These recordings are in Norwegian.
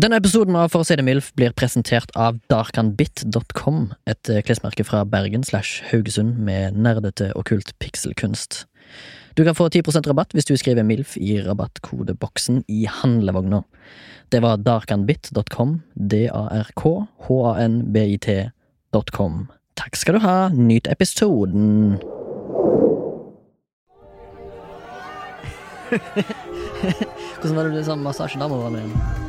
Denne episoden av For å si det mildt blir presentert av darkanbit.com, et eh, klesmerke fra Bergen slash Haugesund med nerdete okkult pikselkunst. Du kan få 10% rabatt hvis du skriver MILF i rabattkodeboksen i handlevogna. Det var darkanbit.com, D-A-R-K-H-A-N-B-I-T.com. Takk skal du ha, nyt episoden. Hvordan var det du sa massasjedama var med?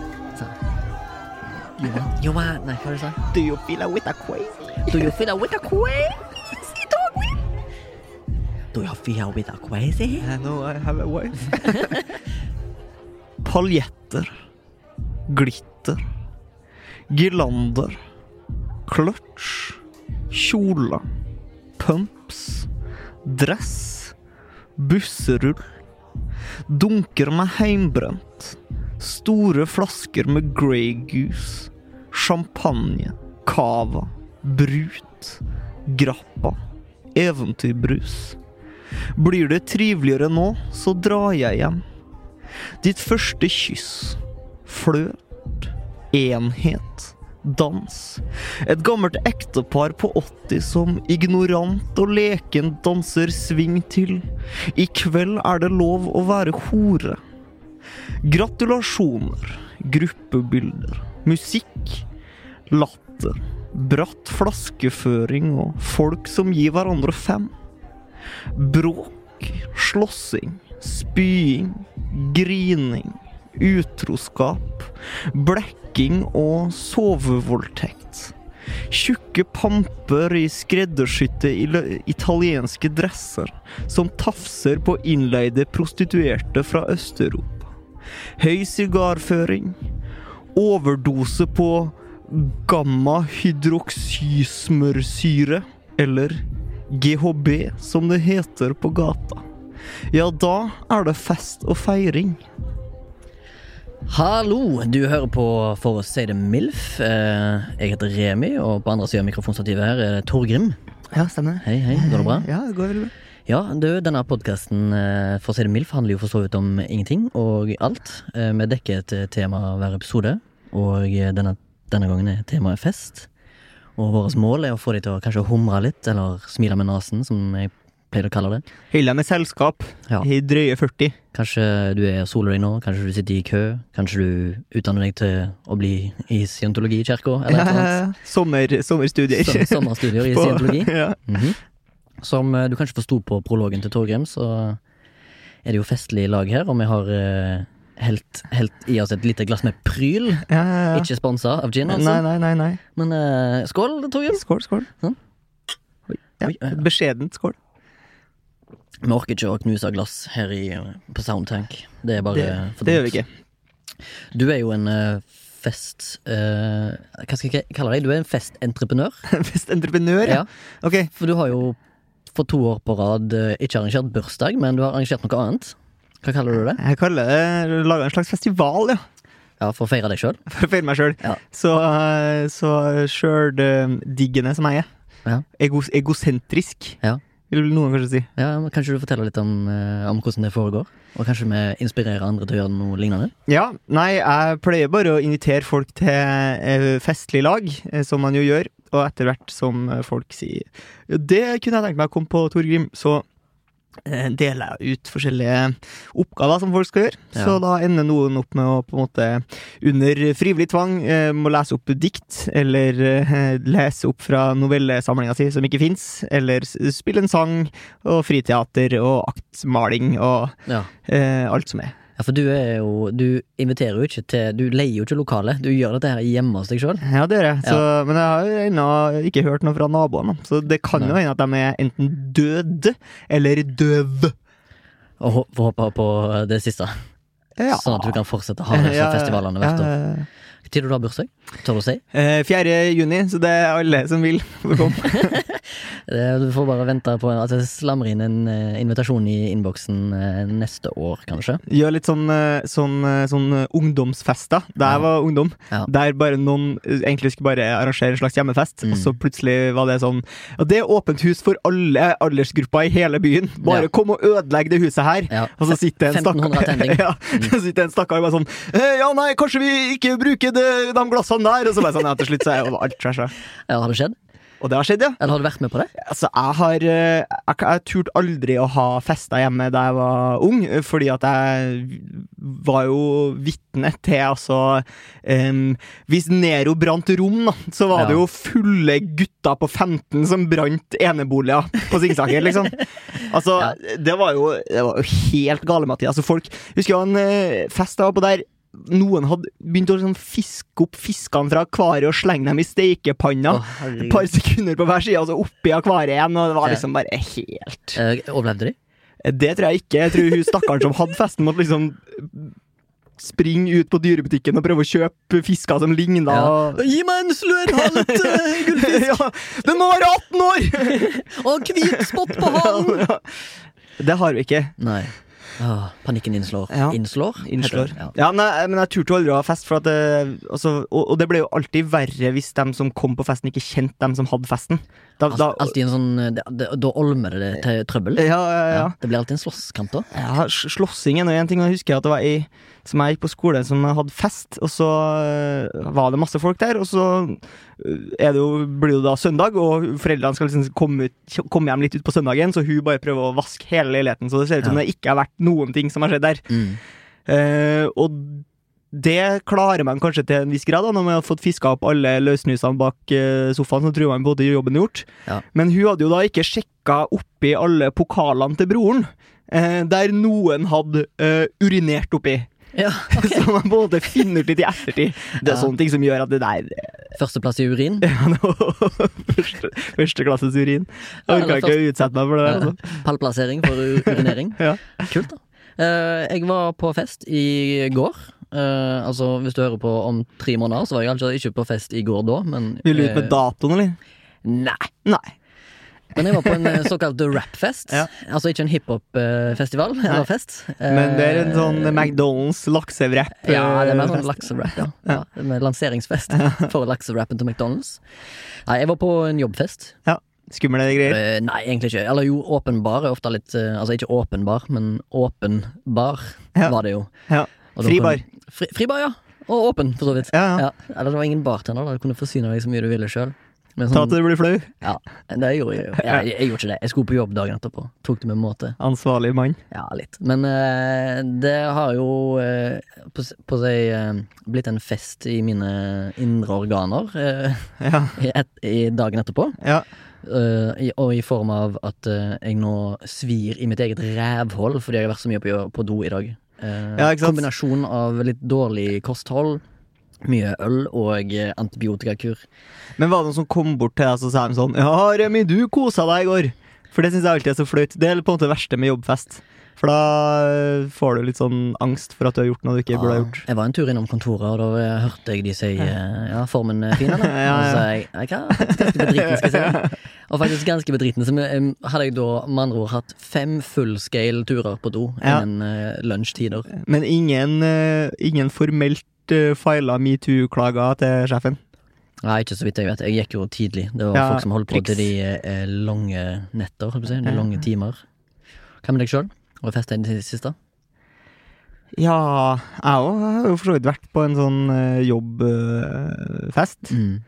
Hva var det du sa? Do you feel with a queen? Do you feel with a dog? Do you feel with a crazy? I know I have a wife. Paljetter. Glitter. Girlander. Clutch. Kjole. Pumps. Dress. Busserull. Dunker med heimbrent. Store flasker med Grey Goose. Champagne. Cava. Brut. Grappa. Eventyrbrus. Blir det triveligere nå, så drar jeg hjem. Ditt første kyss. Flørt. Enhet. Dans. Et gammelt ektepar på 80 som ignorant og leken danser sving til. I kveld er det lov å være hore. Gratulasjoner. Gruppebilder. Musikk. Latter. Bratt flaskeføring og folk som gir hverandre fem. Bråk, slåssing, spying, grining, utroskap, blekking og sovevoldtekt. Tjukke pamper i skreddersydde italienske dresser som tafser på innleide prostituerte fra Øst-Europa. Høy sigarføring, overdose på gamma-hydroksysmørsyre, eller GHB som det heter på gata. Ja, da er det fest og feiring. Hallo, du hører på For å si det MILF. Eh, Jeg heter Remi, og på andre siden av mikrofonstativet her er Torgrim. Ja, stemmer. Hei, hei, går det bra? Ja, det går veldig bra. Ja, du, denne podkasten For å si det mildt handler jo for så vidt om ingenting og alt. Eh, Vi dekker et tema hver episode, og denne, denne gangen er temaet fest. Og vårt mål er å få de til å kanskje humre litt, eller smile med nesen, som jeg pleier å kalle det. Holder med selskap Ja. i drøye 40. Kanskje du er soler deg nå, kanskje du sitter i kø, kanskje du utdanner deg til å bli i scientologi i kirka, eller noe sånt. Sommer, sommerstudier. Som- Sommerstudier i scientologi. Ja. Mhm. Som eh, du kanskje forsto på prologen til Torgrim, så er det jo festlig lag her, og vi har eh, helt, helt i oss et lite glass med Pryl. Ja, ja, ja. Ikke sponsa av gin, altså. Nei, nei, nei. nei. Men uh, skål, Torgrim. Skål, skål. Sånn. Ja, Oi, ja. Beskjedent skål. Vi orker ikke å knuse glass her i, på Soundtank. Det er bare Det, det gjør vi ikke. Du er jo en uh, fest... Uh, hva skal jeg kalle deg? Du er en festentreprenør. Festentreprenør, ja. Ja. Ok. For du har jo for to år på rad eh, ikke arrangert bursdag, men du har arrangert noe annet. Hva kaller du det? Jeg kaller det laga en slags festival, ja. Ja, For å feire deg sjøl? For å feire meg sjøl. Ja. Så, eh, så sjøldiggende som jeg er. Ja. Ego, egosentrisk, Ja. vil noen kanskje si. Ja, men Kanskje du forteller litt om, eh, om hvordan det foregår? Og kanskje vi inspirerer andre til å gjøre noe lignende? Ja, nei, jeg pleier bare å invitere folk til eh, festlig lag, eh, som man jo gjør. Og etter hvert som eh, folk sier «Ja, det kunne jeg tenkt meg å komme på, Torgrim, så eh, deler jeg ut forskjellige oppgaver som folk skal gjøre. Ja. Så da ender noen opp med å på en måte under frivillig tvang eh, må lese opp dikt, eller lese opp fra novellesamlinga si som ikke fins, eller spille en sang, og friteater og aktmaling og Ja. eh, alt som er. Ja, For du er jo Du inviterer jo ikke til Du leier jo ikke lokale. Du gjør dette her hjemme hos deg sjøl. Ja, det gjør jeg. Så, Men jeg har jo ennå ikke hørt noe fra naboene. Så det kan jo hende at de er enten døde eller døve. Og håper på det siste. Ja. Sånn at du kan fortsette å ha disse Ja, festivalene hvert år. Når du har bursdag? Tør du å si? Eh, 4. juni, så det er alle som vil få komme. Eh, Du får bare vente på at jeg slamrer inn en eh, invitasjon i innboksen eh, neste år, kanskje. Gjør litt sånn, sånn, sånn ungdomsfester. Da jeg var ungdom, Ja. der bare noen egentlig skulle bare arrangere en slags hjemmefest, Mm. og så plutselig var det sånn Og det er åpent hus for alle aldersgrupper i hele byen. Bare Ja. kom og ødelegg det huset her. Ja. Og så sitter en 1500 stakkar ja, Så sitter en stakkar bare sånn «Eh, Ja, nei, kanskje vi ikke bruker det, de glassene der? Og så bare sånn, ja, til slutt så er jo alt trasha. Ja, har det skjedd? Og det har skjedd, ja. Eller har du vært med på det? Altså, jeg har eh, Jeg, jeg turte aldri å ha festa hjemme da jeg var ung, fordi at jeg var jo vitne til altså um, Hvis Nero brant Rom, da, så var det jo fulle gutter på 15 som brant eneboliger på Singsaker, liksom. Altså, Ja. det var jo Det var jo helt gale, Mathias. Altså, folk Husker jeg en eh, fest jeg var på der noen hadde begynt å sånn, fiske opp fiskene fra akvariet og slenge dem i steikepanna. Et par sekunder på hver side, og så oppi akvariet igjen. Og det var liksom bare helt uh, overlevde de? Det tror jeg ikke. Jeg tror hun stakkaren som hadde festen, måtte liksom springe ut på dyrebutikken og prøve å kjøpe fisker som ligna. Ja. Gi meg en slørhalt uh, gullfisk! ja, den må være 18 år! Og hvit spott på halen! Ja. Det har vi ikke. Nei. Åh, panikken innslår. Ja. Innslår? Innslår. Ja. Ja, nei, men jeg turte aldri å ha fest, for at det, altså, og, og det ble jo alltid verre hvis de som kom på festen, ikke kjente dem som hadde festen. Da, da, Alltid en sånn eh, Da, olmer det til trøbbel. ja, ja, ja. Det blir alltid en slåsskamp da. Ja, slåssing er nå en ting. Jeg husker at det var ei som jeg gikk på skole som hadde fest, og så øh, var det masse folk der. Og så er det jo, blir det da søndag, og foreldrene skal liksom komme, ut, komme hjem litt ut på søndagen, så hun bare prøver å vaske hele leiligheten, så det ser ut som Ja. det ikke har vært noen ting som har skjedd der. Mm. Eh, og det klarer man kanskje til en viss grad, da, når man har fått fiska opp alle løssnusene bak eh, sofaen. Så tror man både jobben gjort. Ja. Men hun hadde jo da ikke sjekka oppi alle pokalene til broren, eh, der noen hadde eh, urinert oppi. Ja, Så man både finner ut litt i ettertid. Det er Ja. sånne ting som gjør at det der Førsteplass i urin. ja, no. første, Førsteklasses urin. Jeg orker ikke å utsette meg for det. der, Altså. Pallplassering for urinering. Ja. Kult, da. Eh, jeg var på fest i går. Eh, altså, hvis du hører på om tre måneder, så var jeg kanskje ikke på fest i går da, men Vil du ut med eh, datoen, eller? Nei. Nei. Men jeg var på en eh, såkalt rapfest. Ja. Altså ikke en hiphop-festival, eller fest. Men det er en sånn McDonald's laksewrap. Ja, det er mer sånn fest. lakserap, ja. ja. Med lanseringsfest for lakserappen til McDonald's. Nei, jeg var på en jobbfest. Skumle greier. Nei, egentlig ikke. Eller jo, åpenbar er ofte litt Altså ikke åpenbar, men åpenbar var det jo. Ja. Fribar. Fri, fribar, ja. Og åpen, for så vidt. Ja, ja. Ja. Eller det var ingen bartender, da. Du kunne forsyne deg så mye du ville sjøl. Ta til du blir flau. ja, det gjorde jeg jo. Jeg, jeg, gjorde ikke det. Jeg skulle på jobb dagen etterpå. Tok det med måte. Ansvarlig mann. Ja, litt. Men uh, det har jo uh, på, på seg uh, blitt en fest i mine indre organer Ja. i, et, i dagen etterpå. ja. I, og i form av at jeg nå svir i mitt eget rævhold fordi jeg har vært så mye på, på do i dag. Eh, Ja, kombinasjon av litt dårlig kosthold, mye øl og eh, antibiotikakur. Men var det noen som kom bort til deg og så sa de sånn Ja, Remi, du kosa deg i går. For det syns jeg alltid er så flaut. Det er på en måte det verste med jobbfest. For da øh, får du litt sånn angst for at du har gjort noe du ikke burde ha gjort. Jeg var en tur innom kontoret, og da eh, hørte jeg de si eh, ja, formen er fin, eller? Ja, ja. Og så sa jeg kan faktisk ganske bedriten, skal jeg si. Og faktisk ganske bedriten. Så eh, hadde jeg da med andre ord hatt fem fullscale turer på do Ja. innen eh, lunsjtider. Men ingen, ingen formelt uh, fila metoo-klager til sjefen. Nei, ikke så vidt jeg vet. Jeg gikk jo tidlig. Det var Ja, folk som holdt på triks. til de eh, lange netter, holdt på å si. De lange timer. Hva med deg sjøl? Har du festa i det siste? Ja, jeg òg har jo for så vidt vært på en sånn øh, jobbfest. Mm.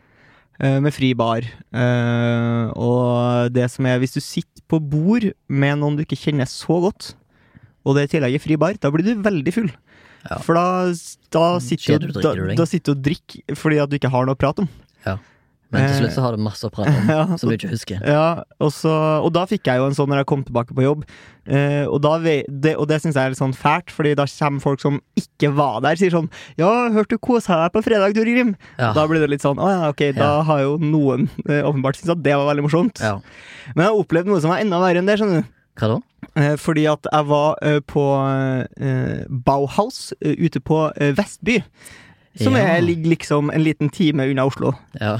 eh, med fri bar. Eh, og det som er Hvis du sitter på bord med noen du ikke kjenner så godt, og det i tillegg er fri bar, da blir du veldig full. Ja. For da, da, sitter du, da, sitter du og drikker fordi at du ikke har noe å prate om. Men til Eh, slutt så har du masse å prate om Ja, som du ikke husker. Ja, og, så, og da fikk jeg jo en sånn når jeg kom tilbake på jobb. Eh, og, da, det, og det syns jeg er litt sånn fælt, Fordi da kommer folk som ikke var der, sier sånn 'Ja, hørte du kosa deg på fredag, Torgrim?' Ja. Da blir det litt sånn 'Å ja, ok, da Ja. har jo noen eh, åpenbart syntes at det var veldig morsomt'. Ja. Men jeg har opplevd noe som var enda verre enn det, skjønner du. Hva da? Eh, fordi at jeg var eh, på Bauhaus ute på Vestby. Som Ja. er, ligger liksom en liten time unna Oslo. Ja.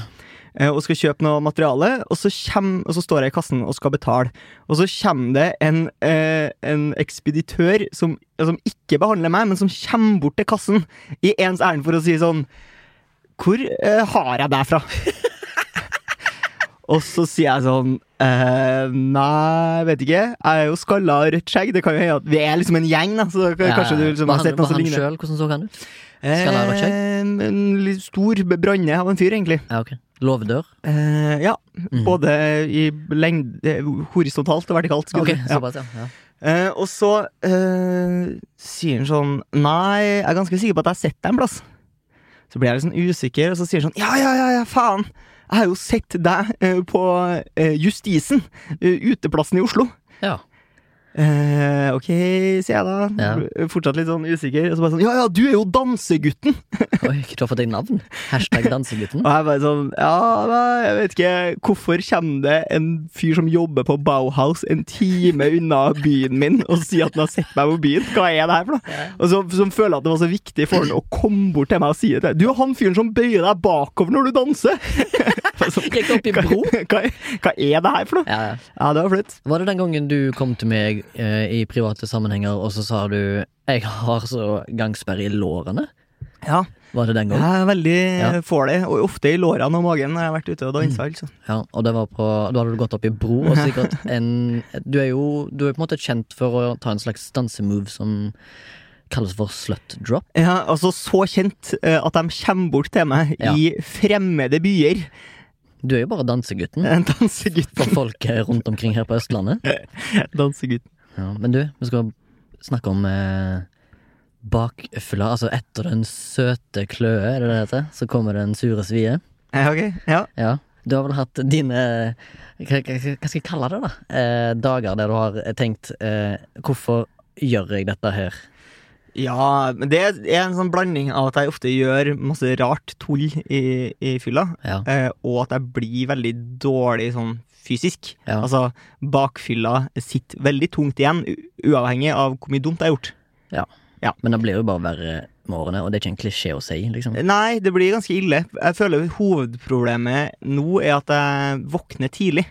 Eh, og skal kjøpe noe materiale, og så, kjem, og så står jeg i kassen og skal betale. Og så kommer det en, eh, en ekspeditør som, som ikke behandler meg, men som kommer bort til kassen i ens ærend for å si sånn Hvor eh, har jeg deg fra? Og så sier jeg sånn eh, Nei, vet ikke. Jeg er jo skalla og rødt skjegg. Det kan jo hende at vi er liksom en gjeng, da. Så ja, kanskje du liksom har sett noe som ligner. sjøl, hvordan så han ut? skalla og rødt Eh, en stor branne av en fyr, egentlig. Ja, ok. Låvedør? Eh, ja. Mm. Både i lengde horisontalt og vertikalt. Okay, ja. såpass, ja. Eh, og så eh, sier han sånn Nei, jeg er ganske sikker på at jeg har sett deg en plass. Så blir jeg litt sånn usikker, og så sier han sånn Ja, ja, ja, ja, faen! Jeg har jo sett deg eh, på eh, Justisen, eh, uteplassen i Oslo. ja. Eh, ok, sier jeg da. Ja. Fortsatt litt sånn usikker. Og så bare sånn Ja, ja, du er jo dansegutten! Oi, du har fått deg navn? Hashtag dansegutten? Og jeg bare sånn Ja, nei, jeg vet ikke. Hvorfor kommer det en fyr som jobber på Bauhaus en time unna byen min, og sier at han har sett meg på byen? Hva er det her for noe? Og så, som føler at det var så viktig for han å komme bort til meg og si det. Du er han fyren som bøyer deg bakover når du danser! Gikk opp i bro? hva, hva er det her for noe? Ja, ja. Ja, det var flaut. Var det den gangen du kom til meg eh, i private sammenhenger, og så sa du 'jeg har så gangsperre i lårene'? Ja, Var det den jeg er veldig Ja. får det, og ofte i lårene og magen når jeg har vært ute og dansa. Altså. Ja, og det var på Da hadde du gått opp i bro, og sikkert en Du er jo du er på en måte kjent for å ta en slags dansemove som kalles for slut drop. Ja, altså Så kjent eh, at de kommer bort til meg Ja. i fremmede byer. Du er jo bare dansegutten En dansegutt. for folk eh, rundt omkring her på Østlandet. dansegutten. Ja, men du, vi skal snakke om eh, bakfylla. Altså etter den søte kløe, er det det heter, så kommer den sure svie. Ja, ok. Ja. Ja. Du har vel hatt dine Hva, hva, skal jeg kalle det, da? Eh, dager der du har tenkt eh, Hvorfor gjør jeg dette her? Ja, men det er en sånn blanding av at jeg ofte gjør masse rart tull i, i fylla, Ja. eh, og at jeg blir veldig dårlig sånn fysisk. Ja. Altså, bakfylla sitter veldig tungt igjen, uavhengig av hvor mye dumt jeg har gjort. Ja, Men det blir jo bare verre med årene, og det er ikke en klisjé å si, liksom. Nei, det blir ganske ille. Jeg føler hovedproblemet nå er at jeg våkner tidlig.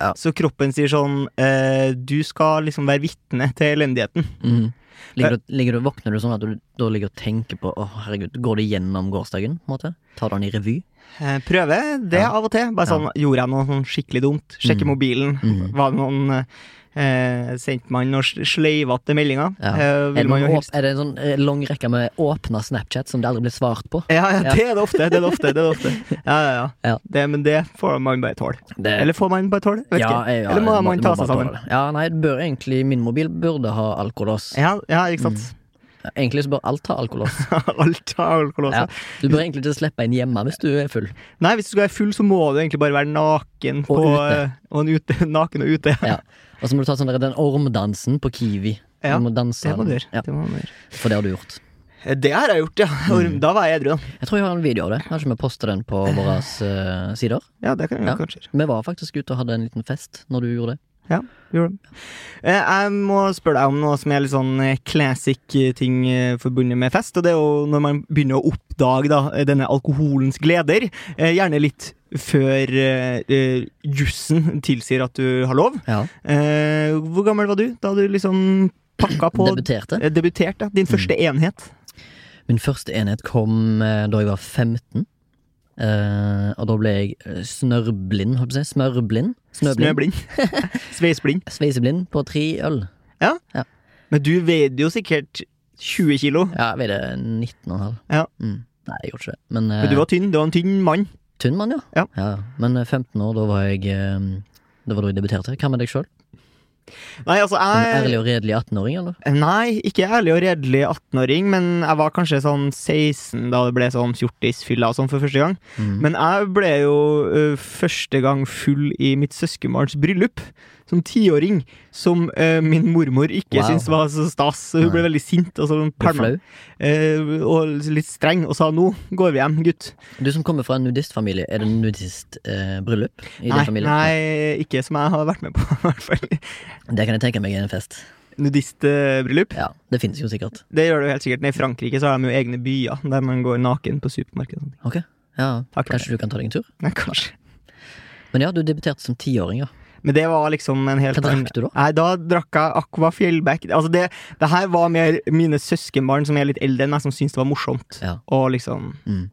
Ja. Så kroppen sier sånn eh, Du skal liksom være vitne til elendigheten. Mhm. Ligger, du, ligger du, våkner du sånn at du da ligger og tenker på Å, herregud, går det gjennom gårsdagen? på en måte? Tar du den i revy? Eh, prøve det Ja. av og til. Bare Ja. sånn, Gjorde jeg noe sånn skikkelig dumt? Sjekke Mm. mobilen. Mm. Var det noen eh, Sendte man noen sl- sleivete meldinger? Ja. Eh, Er det, helst er det en sånn eh, lang rekke med åpna Snapchat som det aldri blir svart på? ja, ja, Ja. det er det ofte. Det er det ofte, det er det ofte. Ja, ja, ja. Det, men det får man bare tåle. Det, Eller får man bare tåle? Vet ja, ikke. Eller må du man ta seg sammen? Ja, nei, det bør egentlig Min mobil burde ha alkolås. Ja, ja, ikke sant. Egentlig så bør alt ha alkolås. Alt ha alkolås. Ja. Du bør egentlig ikke slippe inn hjemme hvis du er full. Nei, hvis du skal være full, så må du egentlig bare være naken på, ute. eh, og ute. Naken og ute. Ja. Og så må du ta sånn der, den ormdansen på Kiwi. Ja, du må danse Det må du gjøre. Ja, for det har du gjort. Eh, det har jeg gjort, ja. Mm. Da var jeg edru, da. Jeg tror jeg har en video av det. Kanskje vi poster den på våre uh, sider. Ja, det kan vi Ja. kanskje. Vi var faktisk ute og hadde en liten fest når du gjorde det. Gjorde det. Eh, Jeg må spørre deg om noe som er litt sånn eh, classic eh, ting forbundet med fest. Og det er jo når man begynner å oppdage da, denne alkoholens gleder. Gjerne litt før eh, jussen tilsier at du har lov. Ja. Uh, Hvor gammel var du da du liksom pakka på Debuterte. Debuterte? Din første enhet? Min første enhet kom da jeg var 15. Eh, og da ble jeg snørblind, snørrblind, holdt på å si. Smørblind. Snøblind. Sveiseblind. Sveiseblind på tre øl. Ja Men du veide jo sikkert 20 kilo. Ja, jeg veide 19,5. Ja. Mm. Nei, jeg gjorde ikke det. Men, eh, Men du var tynn. Du var en tynn mann. tynn mann, ja. Ja. Men eh, 15 år, da var jeg eh, Det var da jeg debuterte. Hva med deg sjøl? Nei, altså, En ærlig og redelig 18-åring, eller? Nei, ikke ærlig og redelig 18-åring, men jeg var kanskje sånn 16 da det ble sånn fjortisfylla og sånn for første gang. Mm. Men jeg ble jo uh, første gang full i mitt søskenbarns bryllup. Som tiåring. Som ø, min mormor ikke Wow. syntes var så stas. Hun ble veldig sint og? Eh, og litt streng, og sa 'nå går vi hjem, gutt'. Du som kommer fra en nudistfamilie, er det nudistbryllup eh, i Nei, nei, ikke som jeg har vært med på, i hvert fall. Det kan jeg tenke meg er en fest. Nudistbryllup. Ja, Det finnes jo sikkert. Det gjør det jo helt sikkert. I Frankrike så har de jo egne byer der man går naken på supermarked. og. Ok, ja, Takk Kanskje du kan ta deg en tur? Ja, kanskje. Men ja, du debuterte som tiåring, ja. Men det var liksom en helt Hva drakk du da? Nei, da drakk jeg Aqua Fjellbekk. Altså det, det her var mer mine søskenbarn som er litt eldre enn meg, som syntes det var morsomt. Ja. Og liksom Mm.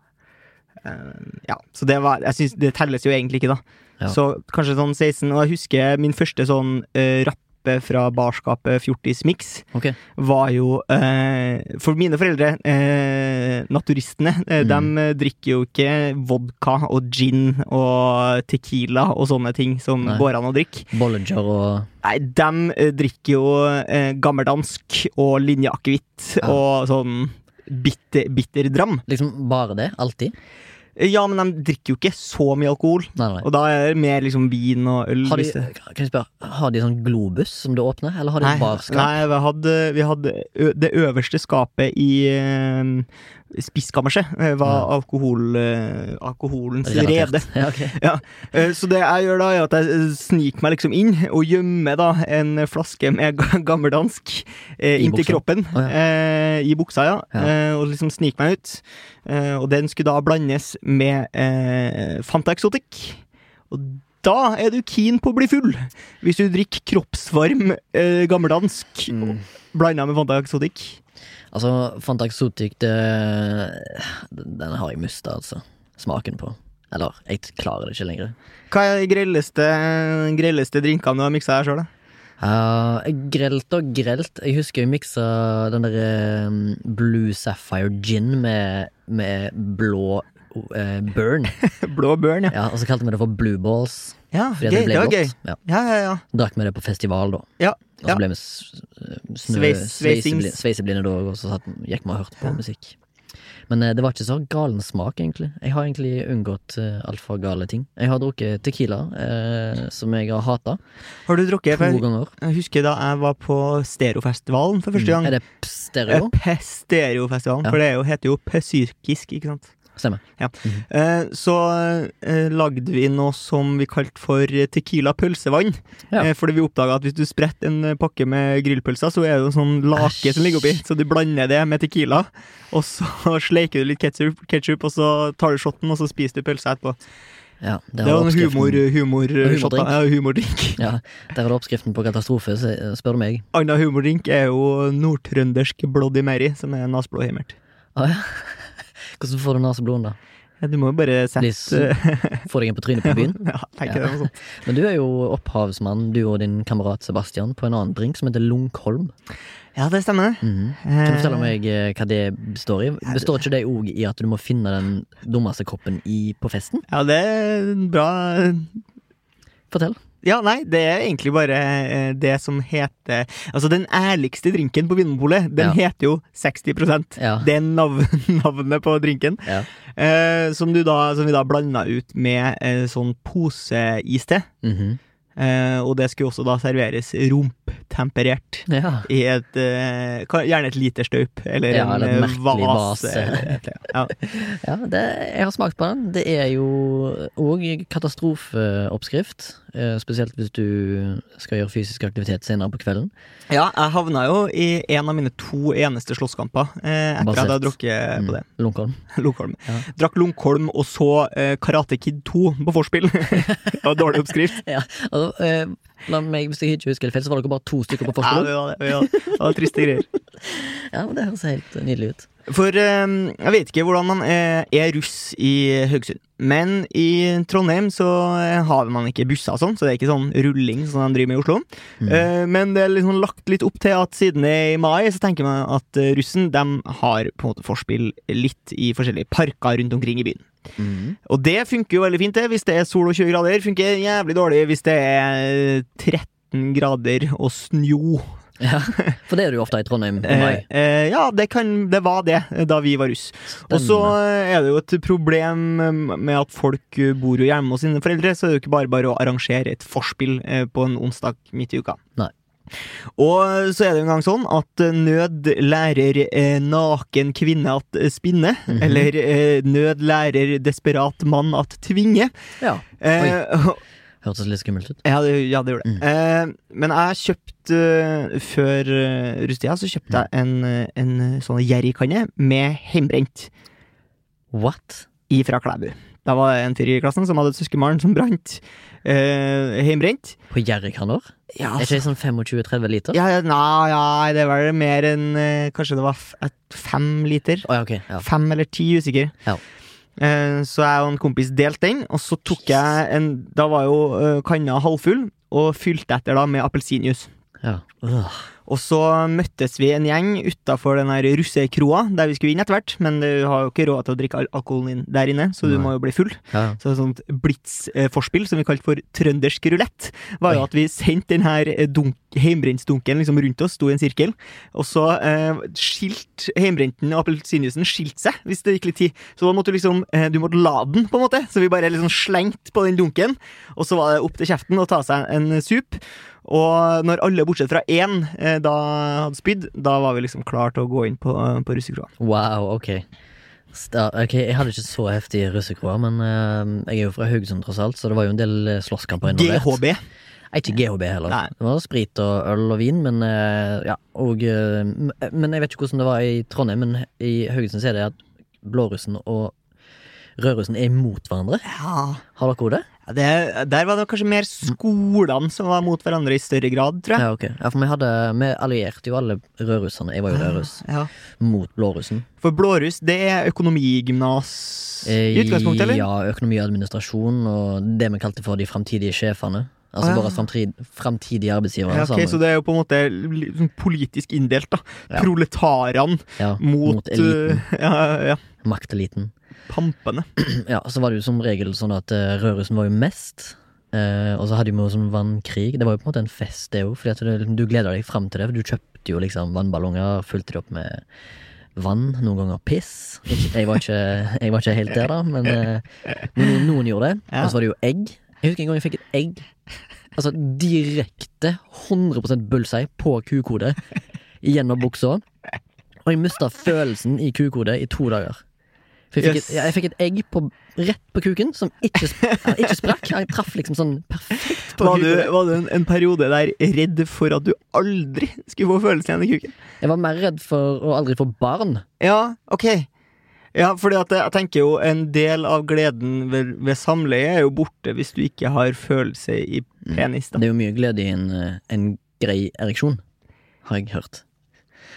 uh, Ja. Så det var Jeg synes Det telles jo egentlig ikke, da. Ja. Så kanskje sånn 16. Og jeg husker min første sånn eh, rappe fra barskapet Fjortis Mix okay. var jo eh, For mine foreldre, eh, naturistene, eh, Mm. de eh, drikker jo ikke vodka og gin og tequila og sånne ting som Nei. går an å drikke. Bollinger og Nei, de eh, drikker jo eh, gammeldansk og linjeakevitt Ja. og sånn bitter, dram Liksom bare det? Alltid? Ja, men de drikker jo ikke så mye alkohol. Nei, nei. Og da er det mer liksom vin og øl. Har de, kan jeg spørre, har de sånn globus som du åpner, eller har de Nei, barskap? nei vi, hadde, vi hadde Det øverste skapet i uh, spiskammerset eh, var alkohol, eh, alkoholens rede. Ja, okay. ja. så det jeg gjør da, er at jeg eh, sniker meg liksom inn og gjemmer da en flaske med gammeldansk eh, inntil kroppen. Å, eh, I buksa, ja. Eh, og liksom sniker meg ut. Eh, og den skulle da blandes med eh, Fanta Exotic. Og da er du keen på å bli full! Hvis du drikker kroppsvarm eh, gammeldansk Mm. blanda med Fanta Exotic. Altså, Fanta Exotic, det Den har jeg mista, altså. Smaken på. Eller, jeg klarer det ikke lenger. Hva er de grelleste, grelleste drinkene du har miksa her sjøl, da? Uh, grelt og grelt. Jeg husker jeg miksa den der um, Blue Sapphire gin med, med blå eh, burn. Blå burn, ja. Ja, og så kalte vi det for Blue Balls. Ja, Fordi gøy, det ble blått. gøy. Ja. Ja, ja, ja. Drakk vi det på festival, da. Ja, Og så ja. ble vi Sveis- sveiseblinde sveiseblinde da, og så satt, gikk vi og hørte på musikk. Men eh, det var ikke så galen smak, egentlig. Jeg har egentlig unngått uh, altfor gale ting. Jeg har drukket Tequila, eh, som jeg har hata, Har du drukket? to jeg- ganger. jeg husker da jeg var på Stereofestivalen for første gang. Er det stereo? Eh, P-stereofestivalen, Ja. for det er jo, heter jo Psykisk, ikke sant? Stemmer. Eh, så eh, lagde vi noe som vi kalte for tequila pølsevann. Ja. Eh, fordi vi oppdaga at hvis du spretter en eh, pakke med grillpølser, så er det en sånn lake som ligger oppi. Så du blander det med tequila, og så sleiker du litt ketchup, ketchup og så tar du shotten, og så spiser du pølsa etterpå. Ja, Det var en humor, humor, humordrink. ja, humordrink. Ja, der er det oppskriften på katastrofe, eh, spør du meg. Annen humordrink er jo nordtrøndersk Bloody Mary, som er naseblodheimert. Ah, ja. Hvordan får du nesebloen, da? Du må jo bare sette Får deg en på trynet på byen? Ja, tenker Ja. det sånn. Men du er jo opphavsmann, du og din kamerat Sebastian, på en annen drink som heter Lunkholm. Ja, det stemmer. Mhm. Kan du fortelle meg eh, hva det består i? Består ikke det òg i at du må finne den dummeste koppen i, på festen? Ja, det er bra Fortell. Ja, nei, det er egentlig bare eh, det som heter Altså, den ærligste drinken på Vinmonopolet, den Ja. heter jo 60 Ja. Det er nav navnet på drinken. Ja. Eh, som, du da, som vi da blanda ut med eh, sånn poseiste. Mhm. Eh, og det skulle også da serveres rumptemperert. ja. I et eh, Gjerne et lite staup, eller Ja, en eh, merkelig vase. vase. Ja. ja det, jeg har smakt på den. Det er jo òg katastrofeoppskrift. eh, Spesielt hvis du skal gjøre fysisk aktivitet senere på kvelden. ja, jeg havna jo i en av mine to eneste slåsskamper eh, etter at jeg hadde Basert. drukket på det. Mm. Lunkholm. Lungholm. Ja. Drakk Lunkholm og så eh, Karate Kid 2 på vorspiel. det var dårlig oppskrift. Ja, og, eh, la meg, Hvis jeg ikke husker det feil, så var dere bare to stykker på Ja, det var, det, ja, det var triste greier. Ja, men det høres helt nydelig ut. For eh, jeg vet ikke hvordan man er, er russ i Haugesund. Men i Trondheim så eh, har man ikke busser og sånn, så det er ikke sånn rulling som de driver med i Oslo. Mm. Eh, men det er liksom lagt litt opp til at siden det er i mai, så tenker man at eh, russen de har på en måte forspill litt i forskjellige parker rundt omkring i byen. Mm. Og det funker jo veldig fint, det. Hvis det er sol og 20 grader. Funker jævlig dårlig hvis det er 13 grader og snø. Ja, for det er du ofte i Trondheim. Eh, eh, ja, det, kan, det var det eh, da vi var russ. Og så eh, er det jo et problem eh, med at folk eh, bor jo hjemme hos sine foreldre, så er det jo ikke bare bare å arrangere et forspill eh, på en onsdag midt i uka. Nei. Og så er det jo en gang sånn at eh, nød lærer eh, naken kvinne at spinne. spinne, -hmm. eller eh, nød lærer desperat mann at tvinge. Ja, Eh, Hørtes litt skummelt ut. ja, det, ja, det gjorde det. Mm. Eh, men jeg kjøpte uh, Før uh, så kjøpte jeg en, eh, en eh, sånn jerrykanne med hjemmebrent What? ifra Klæbu. Da var det en fyr i klassen som hadde et søskenbarn som brant Eh, heimbrent. På jerrykanner? Ja, Er ikke det sånn 25-30 liter? ja, nei, ja, det var mer enn eh, Kanskje det var fem liter? Oh, ja, ok. Ja. Fem eller ti, usikker. Ja. Eh, Så jeg og en kompis delte den, og så tok jeg en Da var jo eh, kanna halvfull, og fylte etter da med appelsinjuice. Ja. Øh. Og så møttes vi en gjeng utafor den her russekroa, der vi skulle inn etter hvert. Men du har jo ikke råd til å drikke al alkoholen din der inne, så du Nei. må jo bli full. Ja. Så et sånt blitz-forspill, som vi kalte for trøndersk rulett, var jo at vi sendte den her eh, dunk, heimbrenttsdunken liksom rundt oss, sto i en sirkel, og så eh, skilt heimbrenten og appelsinjuicen skilte seg hvis det gikk litt tid. Så da måtte du liksom eh, Du måtte la den, på en måte. Så vi bare liksom slengte på den dunken, og så var det opp til kjeften å ta seg en sup. Og når alle bortsett fra én eh, da hadde spydd, da var vi liksom klar til å gå inn på, på russekroa. Wow, ok. Ok, Jeg hadde ikke så heftig russekroa, men eh, jeg er jo fra Haugesund, tross alt, så det var jo en del eh, slåsskamper involvert. GHB. Ikke GHB heller. Nei. Det var sprit og øl og vin, men eh, ja, og eh, Men jeg vet ikke hvordan det var i Trondheim, men i Haugesund er det at blårussen og rødrussen er imot hverandre. Ja. Har dere hodet det? Ja, det, der var det kanskje mer skolene som var mot hverandre i større grad, tror jeg. Ja, okay. Ja, for vi hadde Vi allierte jo alle rødrusserne, jeg var jo rødruss, Ja. mot blårussen. For blåruss, det er økonomigymnas Eh, i utgangspunktet, eller? Ja, økonomi og administrasjon, og det vi kalte for de framtidige sjefene. Altså våre framtid, framtidige arbeidsgivere. Ja, ok. Så det er jo på en måte sånn politisk inndelt, da. Ja. Proletarene ja, mot, mot eliten. eh, ja, ja, Makteliten. pampene. Ja, så var det jo som regel sånn at uh, rødrussen var jo mest. eh, og så hadde vi jo sånn vannkrig. Det var jo på en måte en fest, det òg. At du gleda deg fram til det. For du kjøpte jo liksom vannballonger, fulgte de opp med vann. Noen ganger piss. Jeg, var ikke, jeg var ikke helt der, da, men eh, noen gjorde det. Og så var det jo egg. Jeg husker en gang jeg fikk et egg. Altså direkte 100% bullseye på kukode gjennom buksa. Og jeg mista følelsen i kukhodet i to dager. For jeg fikk, Yes. et, jeg fikk et egg på, rett på kuken som ikke, ikke sprakk. Jeg traff liksom sånn perfekt på Var du, var du en, en periode der redd for at du aldri skulle få følelsen igjen i kuken? Jeg var mer redd for å aldri få barn. Ja, ok. Ja, fordi at jeg tenker jo en del av gleden ved, ved samleie er jo borte hvis du ikke har følelse i penis, da. Det er jo mye glede i en, eh, en grei ereksjon, har jeg hørt.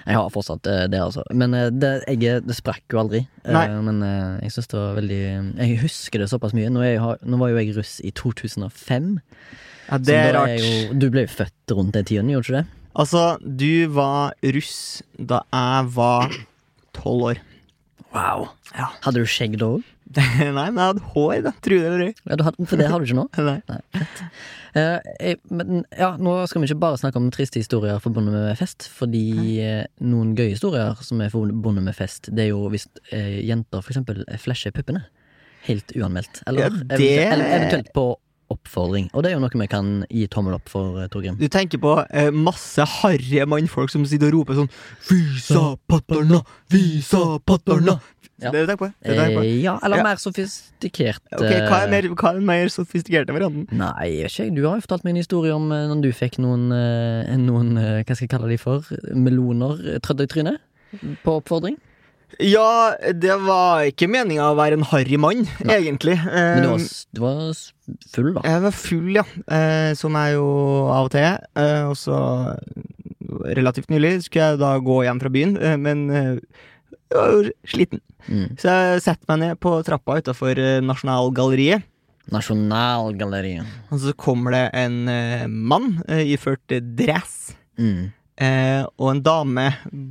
Jeg har fortsatt eh, det, altså. Men eh, det egget det sprakk jo aldri. Nei. Men jeg syns det var veldig Jeg husker det såpass mye. Nå, er jeg, har- nå var jo jeg russ i 2005. Ja, det er rart. rart. jo, du ble jo født rundt den tiden, gjorde du ikke det? Altså, du var russ da jeg var tolv år. Wow. Ja. Hadde du skjegg da òg? Nei, men jeg hadde hår, da. Tror det eller ei. Ja, for det har du ikke nå? Nei. Eh, jeg, men ja, nå skal vi ikke bare snakke om triste historier forbundet med fest, fordi uh, noen gøye historier som er forbundet med fest, det er jo hvis uh, jenter for eksempel flasher puppene. Helt uanmeldt. Eller, Ja, det- eventuelt, eventuelt på oppfordring. Og det er jo noe vi kan gi tommel opp for, eh, Torgrim. Du tenker på eh, masse harry mannfolk som sitter og roper sånn Visa patterna, visa patterna. Ja. Det er det du tenker på? Det er det tenker på. Eh, ja, eller Ja. mer sofistikert. Ok, hva er eh, mer, hva er den mer sofistikerte varianten? Nei, ikke. Du har jo fortalt meg en historie om eh, når du fikk noen, noen Hva skal jeg kalle de for? Meloner trødd i trynet? På oppfordring? Ja, det var ikke meninga å være en harry mann, egentlig. Eh, Men du var, du var full, da? Jeg var full, ja. Eh, som jeg jo av og til er. Eh, og så relativt nylig skulle jeg da gå hjem fra byen, eh, men eh, jeg var jo sliten. Mm. Så jeg setter meg ned på trappa utafor Nasjonalgalleriet. Nasjonalgalleriet. Og så kommer det en eh, mann eh, iført dress Mm. eh, og en dame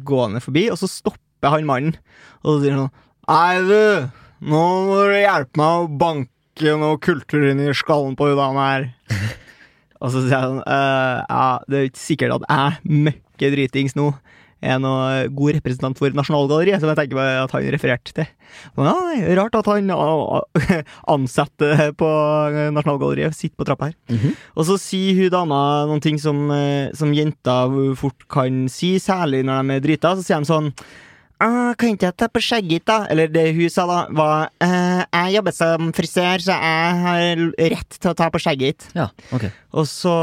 gående forbi, og så stopper han mannen og så sier han sånn Nei, du, nå må du hjelpe meg å banke noe kultur inn i skallen på hun dama her. og så sier jeg sånn «Eh, Ja, det er ikke sikkert at jeg, møkke dritings nå, er noe god representant for Nasjonalgalleriet, som jeg tenker meg at han refererte til. Men ja, rart at han ansatte på Nasjonalgalleriet sitter på trappa her. Mhm. Og så sier hun dama noen ting som, eh, som jenter fort kan si, særlig når de er drita. Så sier de sånn «Ah, Kan ikke jeg ta på skjegget da? Eller det hun sa da, var «Eh, Jeg jobber som frisør, så jeg har rett til å ta på skjegget. Ja, ok. Og så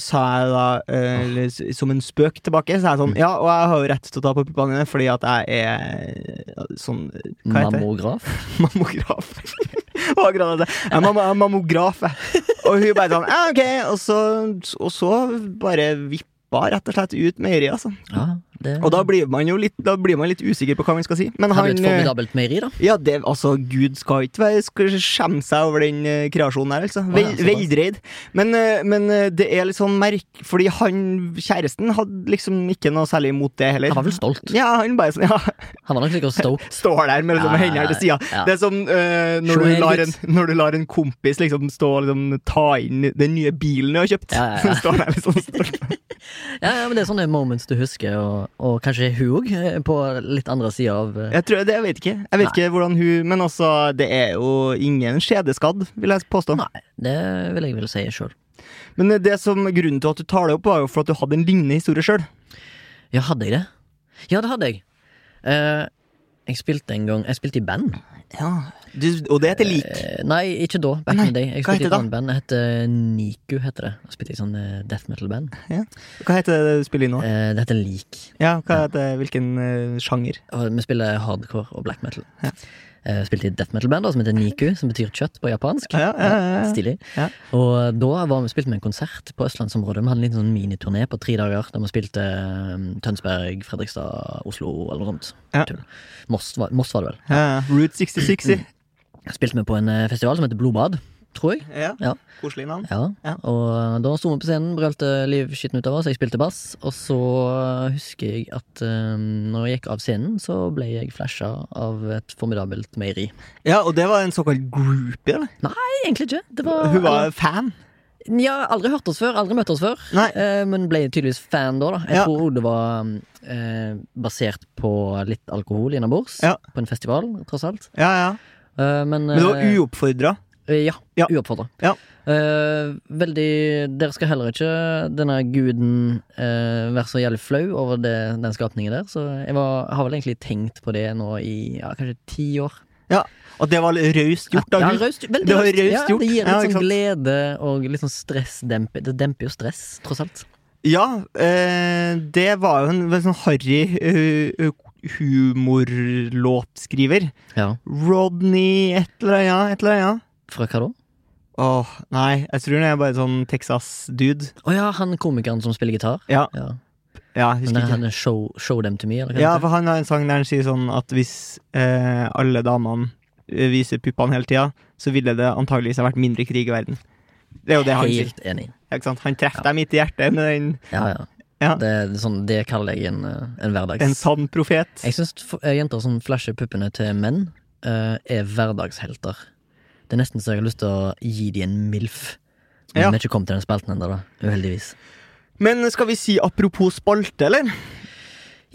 sa jeg da, eh, eller som en spøk tilbake, så er jeg sånn Ja, og jeg har jo rett til å ta på puppene dine fordi at jeg er eh, sånn Hva heter det? Mammograf? Mammograf. Jeg er mammograf, jeg. Og hun bare sånn ja, ok. Og så, og så bare vippa rett og slett ut med øret, altså. Ja, Det Og da blir man jo litt, da blir man litt usikker på hva man skal si. Men det vi han et eh, formidabelt meieri, da. Ja, det, altså, Gud skal ikke skjemme seg over den eh, kreasjonen her, altså. Vel, ja, veldreid. Men, eh, men eh, det er litt sånn merk... Fordi han, kjæresten, hadde liksom ikke noe særlig imot det heller. Han var vel stolt. Ja, han bare sånn, ja, Han var nok sikkert stoked. står der med liksom, Ja, hendene til sida. ja. Det er som uh, når, du lar en, når du lar en kompis liksom stå og liksom, ta inn den nye bilen du har kjøpt. Ja, ja, ja. Står der liksom stolt. Ja, ja, men Det er sånne moments du husker, og, og kanskje hun òg, på litt andre sida av eh, Jeg tror det, jeg vet ikke. Jeg vet ikke hvordan hun Men altså, det er jo ingen skjedeskadd, vil jeg påstå. Nei, det vil jeg vel si sjøl. Men det som grunnen til at du tar det opp, var jo for at du hadde en lignende historie sjøl. Ja, hadde jeg det? Ja, det hadde jeg. Uh, jeg spilte en gang Jeg spilte i band. Ja. Du, og det heter lik. Eh, nei, ikke da. Back Nei, in the day. Jeg spilte i et annet band. Det heter Niku, heter det. Jeg spilte i sånn eh, death metal-band. Hva heter det du spiller i nå? Eh, det heter Lik. Ja, hva heter, Hvilken eh, sjanger? Vi spiller hardcore og black metal. Ja. Eh, spilte i et death metal-band som heter Niku, som betyr kjøtt på japansk. Ja, ja, ja, ja. Stilig. Ja. Og da var vi spilte vi en konsert på østlandsområdet. Vi hadde en liten sånn miniturné på tre dager, der vi spilte eh, Tønsberg, Fredrikstad, Oslo eller noe sånt. Ja. Moss, var, Moss var det vel. Ja, ja. Route 66, si. Spilte vi på en eh, festival som heter Blodbad, tror jeg. Ja. Ja. Koselig navn. Ja. Ja. Og eh, da sto vi på scenen, brølte livskitten ut av oss, jeg spilte bass. Og så eh, husker jeg at um, når jeg gikk av scenen, så ble jeg flasha av et formidabelt meieri. Ja, og det var en såkalt groupie, eller? Nei, egentlig ikke. Det var, Hun var fan? Ja, aldri hørt oss før, aldri møtt oss før. Eh, men ble tydeligvis fan da, da. Jeg Ja. tror det var eh, basert på litt alkohol innabords. Ja. På en festival, tross alt. Ja, ja. Eh, men, Men det var eh, uoppfordra? Eh, Ja, Ja. uoppfordra. Ja. Uh, veldig Dere skal heller ikke denne guden uh, være så jævlig flau over det, den skapningen der. Så jeg var, har vel egentlig tenkt på det nå i ja, kanskje ti år. Ja, Og det var raust gjort av ja, røst, veldig Det raust Ja, det gir litt Ja, sånn glede og litt sånn stressdemper. Det demper jo stress, tross alt. Ja, eh, det var jo en veldig sånn harry eh, humorlåtskriver. Ja. Rodney et eller annet. Et eller annet. Fra hva da? Åh, nei, jeg tror det er bare sånn Texas-dude. Å ja, han komikeren som spiller gitar? Ja, Ja. ja, Men er han er show, show Them To Me, eller Ja, for han har en sang der han sier sånn at hvis eh, alle damene eh, viser puppene hele tida, så ville det antageligvis ha vært mindre krig i verden. Det er jo det han sier. Helt enig. Sant? Han treffer deg midt i hjertet med den Ja, ja. Ja. Det, sånn, det kaller jeg en, eh, en hverdags... En sann profet. Jeg syns jenter som flasher puppene til menn, uh, er hverdagshelter. Det er nesten så jeg har lyst til å gi dem en MILF. Men Ja. vi er ikke kommet til den spalten ennå, da. Uheldigvis. Men skal vi si apropos spalte, eller?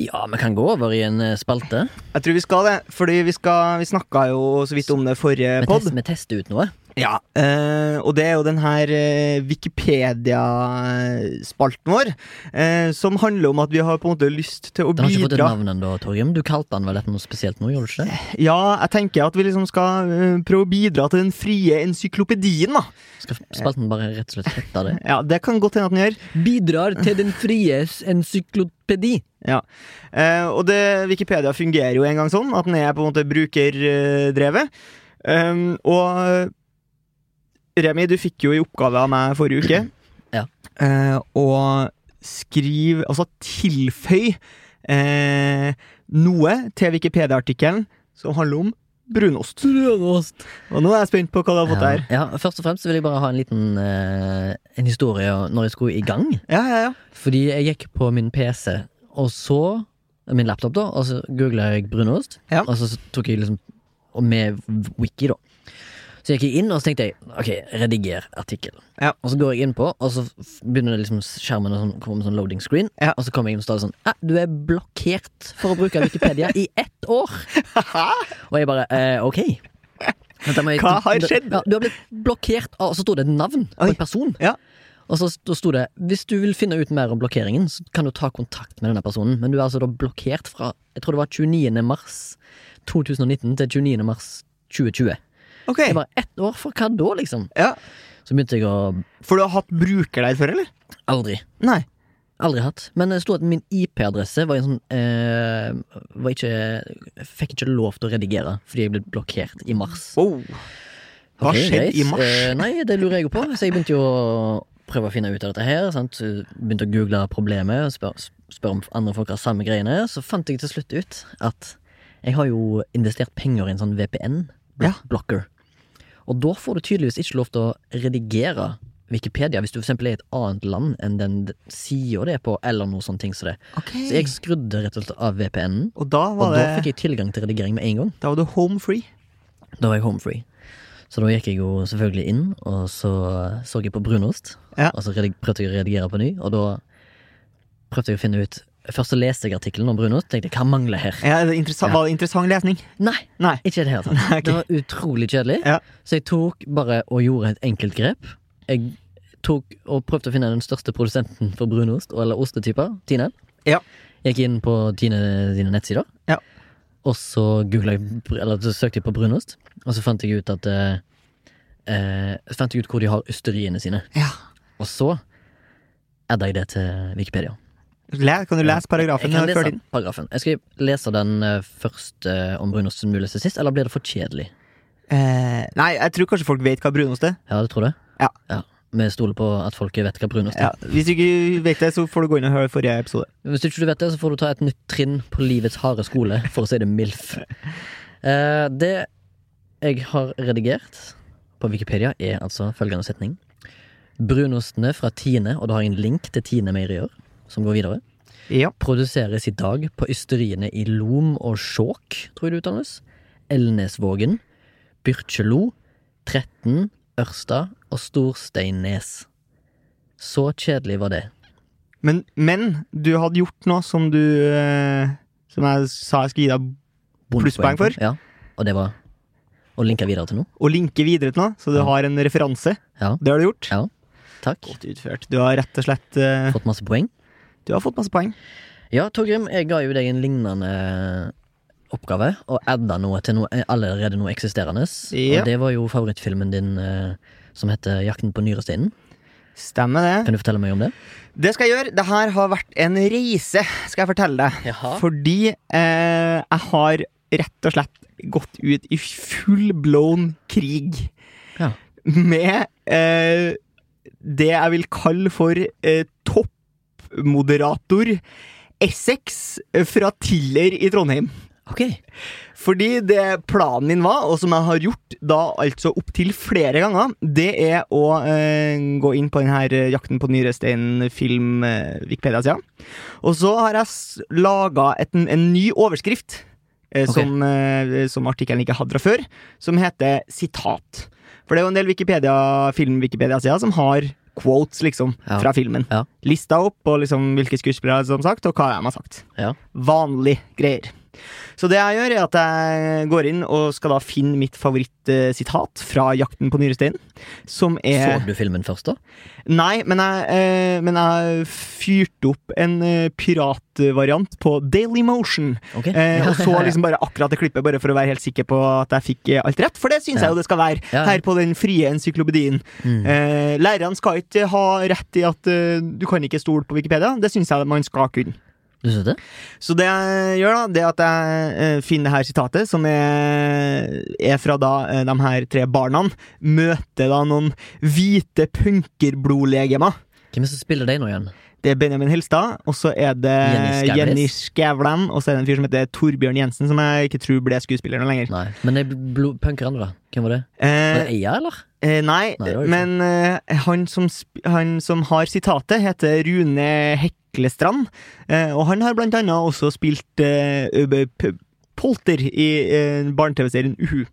Ja, vi kan gå over i en eh, spalte. Jeg tror vi skal det, fordi vi, skal, vi snakka jo så vidt om det forrige Vi, pod. test, vi tester ut noe. Ja, eh, og det er jo den her eh, Wikipedia-spalten vår, eh, som handler om at vi har på en måte lyst til å bidra. Den har ikke fått et navn ennå, Torgrim. Du kalte den vel etter noe spesielt nå, gjorde du ikke det? Ja, jeg tenker at vi liksom skal eh, prøve å bidra til den frie encyklopedien, da. Skal spalten bare rett og slett hete det? Ja, det kan godt hende at den gjør. Bidrar til den frie encyklopedi. Ja. Eh, og det, Wikipedia fungerer jo en gang sånn, at den er på en måte brukerdrevet. Um, og Remi, du fikk jo i oppgave av meg forrige uke Ja. eh, å skrive Altså tilføy eh, noe til Wikipedia-artikkelen som handler om brunost. brunost. Og nå er jeg spent på hva du har fått Ja, ja, først og fremst vil jeg bare ha en liten eh, En historie når jeg skulle i gang. Ja, ja, ja. Fordi jeg gikk på min PC, og så Min laptop, da, og så googla jeg brunost. Ja. Og så tok jeg liksom Og med wiki, da. Så jeg gikk jeg inn, og så tenkte jeg ok, rediger artikkel. Ja. Og så går jeg inn på, og så begynner det liksom skjermen å sånn, komme med sånn loading screen. Ja. Og så kommer jeg inn og står sånn ah, Du er blokkert for å bruke Wikipedia i ett år! og jeg bare eh, ok. Jeg- Hva har skjedd? Ja, du har blitt blokkert Og så sto det et navn på Oi. en person. Ja. Og så st- sto det hvis du vil finne ut mer om blokkeringen, så kan du ta kontakt med denne personen. Men du er altså da blokkert fra jeg tror det var 29. mars 2019 til 29. mars 2020. Ok. Det var ett år, for hva da, liksom? Ja. Så begynte jeg å For du har hatt bruker der før, eller? Aldri. Nei. Aldri hatt. Men det sto at min IP-adresse var en sånn eh, var ikke, Fikk ikke lov til å redigere fordi jeg ble blokkert i mars. Wow. Hva okay, skjedde i mars? Eh, nei, det lurer jeg jo på. Så jeg begynte jo å prøve å finne ut av dette her. Sant? Begynte å google problemet og spørre spør om andre folk har samme greiene. Så fant jeg til slutt ut at jeg har jo investert penger i en sånn VPN-blocker. Og da får du tydeligvis ikke lov til å redigere Wikipedia hvis du eksempel er i et annet land enn den sida det er på, eller noe sånne ting som det. Så jeg skrudde rett og slett av VPN-en, Og da og da fikk jeg tilgang til redigering med en gang. da var du home free. Da var jeg home free. Så da gikk jeg jo selvfølgelig inn, og så så jeg på brunost. Ja. Og så prøvde jeg å redigere på ny, og da prøvde jeg å finne ut Først så leste jeg artikkelen om brunost. Tenkte hva mangler her? Ja, det Ja. Var det interessant lesning? Nei, Nei. ikke i det hele tatt. Nei, ok. Det var utrolig kjedelig. Ja. Så jeg tok bare og gjorde et enkelt grep. Jeg tok og prøvde å finne den største produsenten for brunost, eller ostetyper, Tine. Ja. Gikk inn på Tine sine nettsider, Ja. og så googla jeg Eller så søkte jeg på brunost, og så fant jeg ut at eh, eh, fant jeg ut hvor de har ysteriene sine. Ja. Og så adda jeg det til Wikipedia. Kan du lese paragrafen? Jeg kan lese paragrafen. Jeg skal lese den eh, først eh, om brunost som du leste sist, eller blir det for kjedelig? Eh, nei, jeg tror kanskje folk vet hva brunost er. Ja, du tror det? Ja. Vi stoler på at folk vet hva brunost er. Ja. Hvis du ikke vet det, så får du gå inn og høre forrige episode. Hvis du ikke vet det, så får du ta et nytt trinn på livets harde skole, for å si det MILF. Eh, det jeg har redigert på Wikipedia, er altså følgende setning. Brunostene fra Tine, og da har jeg en link til Tine Meierier, som går videre, Ja. produseres i dag på ysteriene i Lom og Skjåk, tror jeg det uttales, Elnesvågen, Byrkjelo, Tretten, Ørsta og Storsteinnes. Så kjedelig var det. Men, men du hadde gjort noe som du eh, Som jeg sa jeg skulle gi deg Plusspoeng for? Ja, og det var å linke videre til noe. å linke videre til noe, så du Ja. har en referanse. Ja, Det har du gjort. Ja. takk. Godt utført. Du har rett og slett eh, Fått masse poeng. Du har fått masse poeng. Ja, Torgrim, jeg ga jo deg en lignende oppgave, og adda noe til noe allerede noe eksisterende. Ja. Og det var jo favorittfilmen din eh, som heter Jakten på nyresteinen. Stemmer det. Kan du fortelle meg om det? Det skal jeg gjøre. Det her har vært en reise, skal jeg fortelle deg. Jaha. Fordi eh, jeg har rett og slett gått ut i full blown krig Ja. med eh, det jeg vil kalle for eh, toppmoderator Essex fra Tiller i Trondheim. Ok. Fordi det planen min var, og som jeg har gjort da altså opptil flere ganger, det er å eh, gå inn på denne eh, Jakten på nyrestein-film eh, Wikipedia-sida. Og så har jeg laga en, en ny overskrift, eh, okay. som, eh, som artikkelen ikke hadde fra før, som heter sitat. For det er jo en del Wikipedia, film-Wikipedia-sider som har quotes, liksom, Ja. fra filmen. Ja. Lista opp, og liksom hvilke skuespillere som sagt, og hva de har sagt Ja. Vanlige greier. Så det jeg gjør, er at jeg går inn og skal da finne mitt favorittsitat fra Jakten på nyresteinen. Som er Så du filmen først, da? Nei, men jeg, eh, men jeg fyrte opp en eh, piratvariant på Daily Motion. Okay. Eh, og så liksom bare akkurat det klippet, bare for å være helt sikker på at jeg fikk eh, alt rett. For det syns Ja. jeg jo det skal være, Ja, ja. her på den frie encyklopedien. Mm. Eh, lærerne skal ikke ha rett i at eh, du kan ikke stole på Wikipedia. Det syns jeg man skal kunne. Det? Så det jeg gjør, da, det at jeg eh, finner det her sitatet, som er, er fra da eh, de her tre barna møter da noen hvite punkerblodlegemer. Hvem er det som spiller deg nå igjen? Det er Benjamin Helstad, og så er det Jenny Skavlan. Og så er det en fyr som heter Torbjørn Jensen, som jeg ikke tror ble skuespiller nå lenger. Nei. Men de er punkerne, da? Hvem var det? Var Eh, det Eia, eller? eh, nei, Nei, det var men eh, han, som, han som har sitatet, heter Rune Heklestrand, eh, og han har blant annet også spilt eh, Polter i eh, barne-TV-serien Uhu.